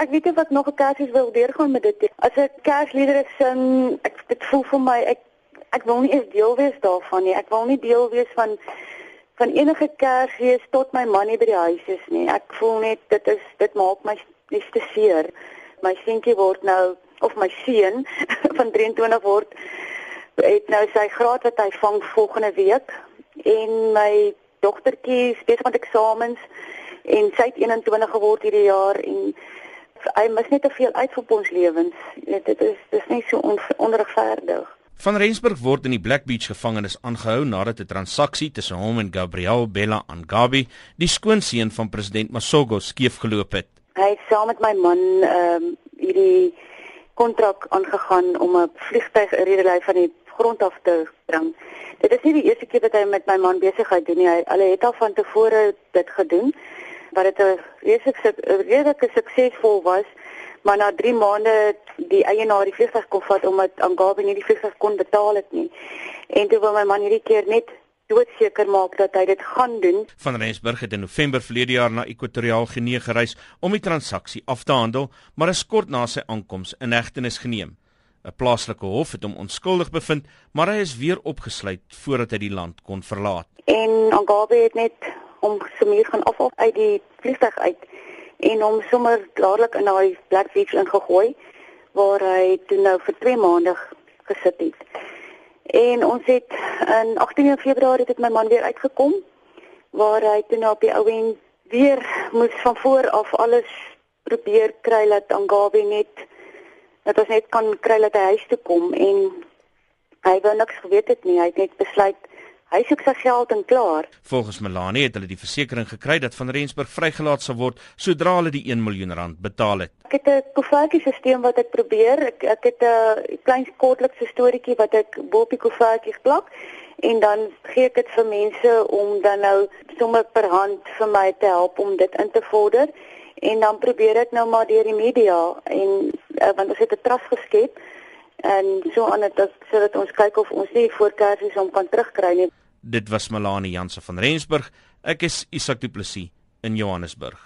Ek weet nie ek nog 'n Kersfees wil deurgaan met dit. As ek Kersliedere sing, ek dit voel vir my ek ek wil nie eens deel wees daarvan nie. Ek wil nie deel wees van van enige Kersfees tot my man nie by die huis is nie. Ek voel net dit is dit maak my net te seer. My seentjie word nou of my seun van 23 word het nou sy graad wat hy vang volgende week en my dogtertjie besig met eksamens en sy het 21 geword hierdie jaar en hy mis net te veel uit vir ons lewens. Dit is dis nie so on, onregverdig. Van Rensburg word in die Black Beach gevangenis aangehou nadat 'n transaksie tussen hom en Gabriel Bella Angabi, die skoonseun van president Masogo, skeefgeloop het. Hy het saam met my man ehm um, hierdie kontrak aangegaan om 'n vliegtyg redelei van die grond af te bring. Dit is nie die eerste keer dat hy met my man besigheid doen nie. Hy hulle het al van tevore dit gedoen wat dit 'n redelike suksesvol was, maar na 3 maande die eienaar die vliegtuig kon vat omdat Angabi nie die vliegtuig kon betaal het nie. En toe wil my man hierdie keer net doodseker maak dat hy dit gaan doen. Van Rensburg het in November verlede jaar na Ekwatoriaal Genee gereis om die transaksie af te handel, maar is kort na sy aankoms in hegtenis geneem. 'n Plaaslike hof het hom onskuldig bevind, maar hy is weer opgesluit voordat hy die land kon verlaat. En Angabi het net om sommer gaan af of uit die vliegtuig uit en hom sommer dadelik in daai Black Beach ingegooi waar hy toe nou vir 2 maande gesit het. En ons het in 18 Februarie het my man weer uitgekom waar hy toe nou op die ou en weer moes van voor af alles probeer kry dat Angabi net dat ons net kan kry dat hy huis toe kom en hy wou niks geweet het nie. Hy het net besluit hy soek sy geld en klaar. Volgens Melanie het hulle die versekering gekry dat van Rensburg vrygelaat sal word sodra hulle die 1 miljoen rand betaal het. Ek het 'n koevertjie stelsel wat ek probeer. Ek ek het 'n klein kortlikse storieetjie wat ek bo op die koevertjie plak en dan gee ek dit vir mense om dan nou sommer per hand vir my te help om dit in te vorder en dan probeer ek nou maar deur die media en uh, want ons het 'n trust geskep en so aan dit sodat ons kyk of ons nie voorkersies om kan terugkry nie. Dit was Melanie Jansen van Rensburg. Ek is Isak Du Plessis in Johannesburg.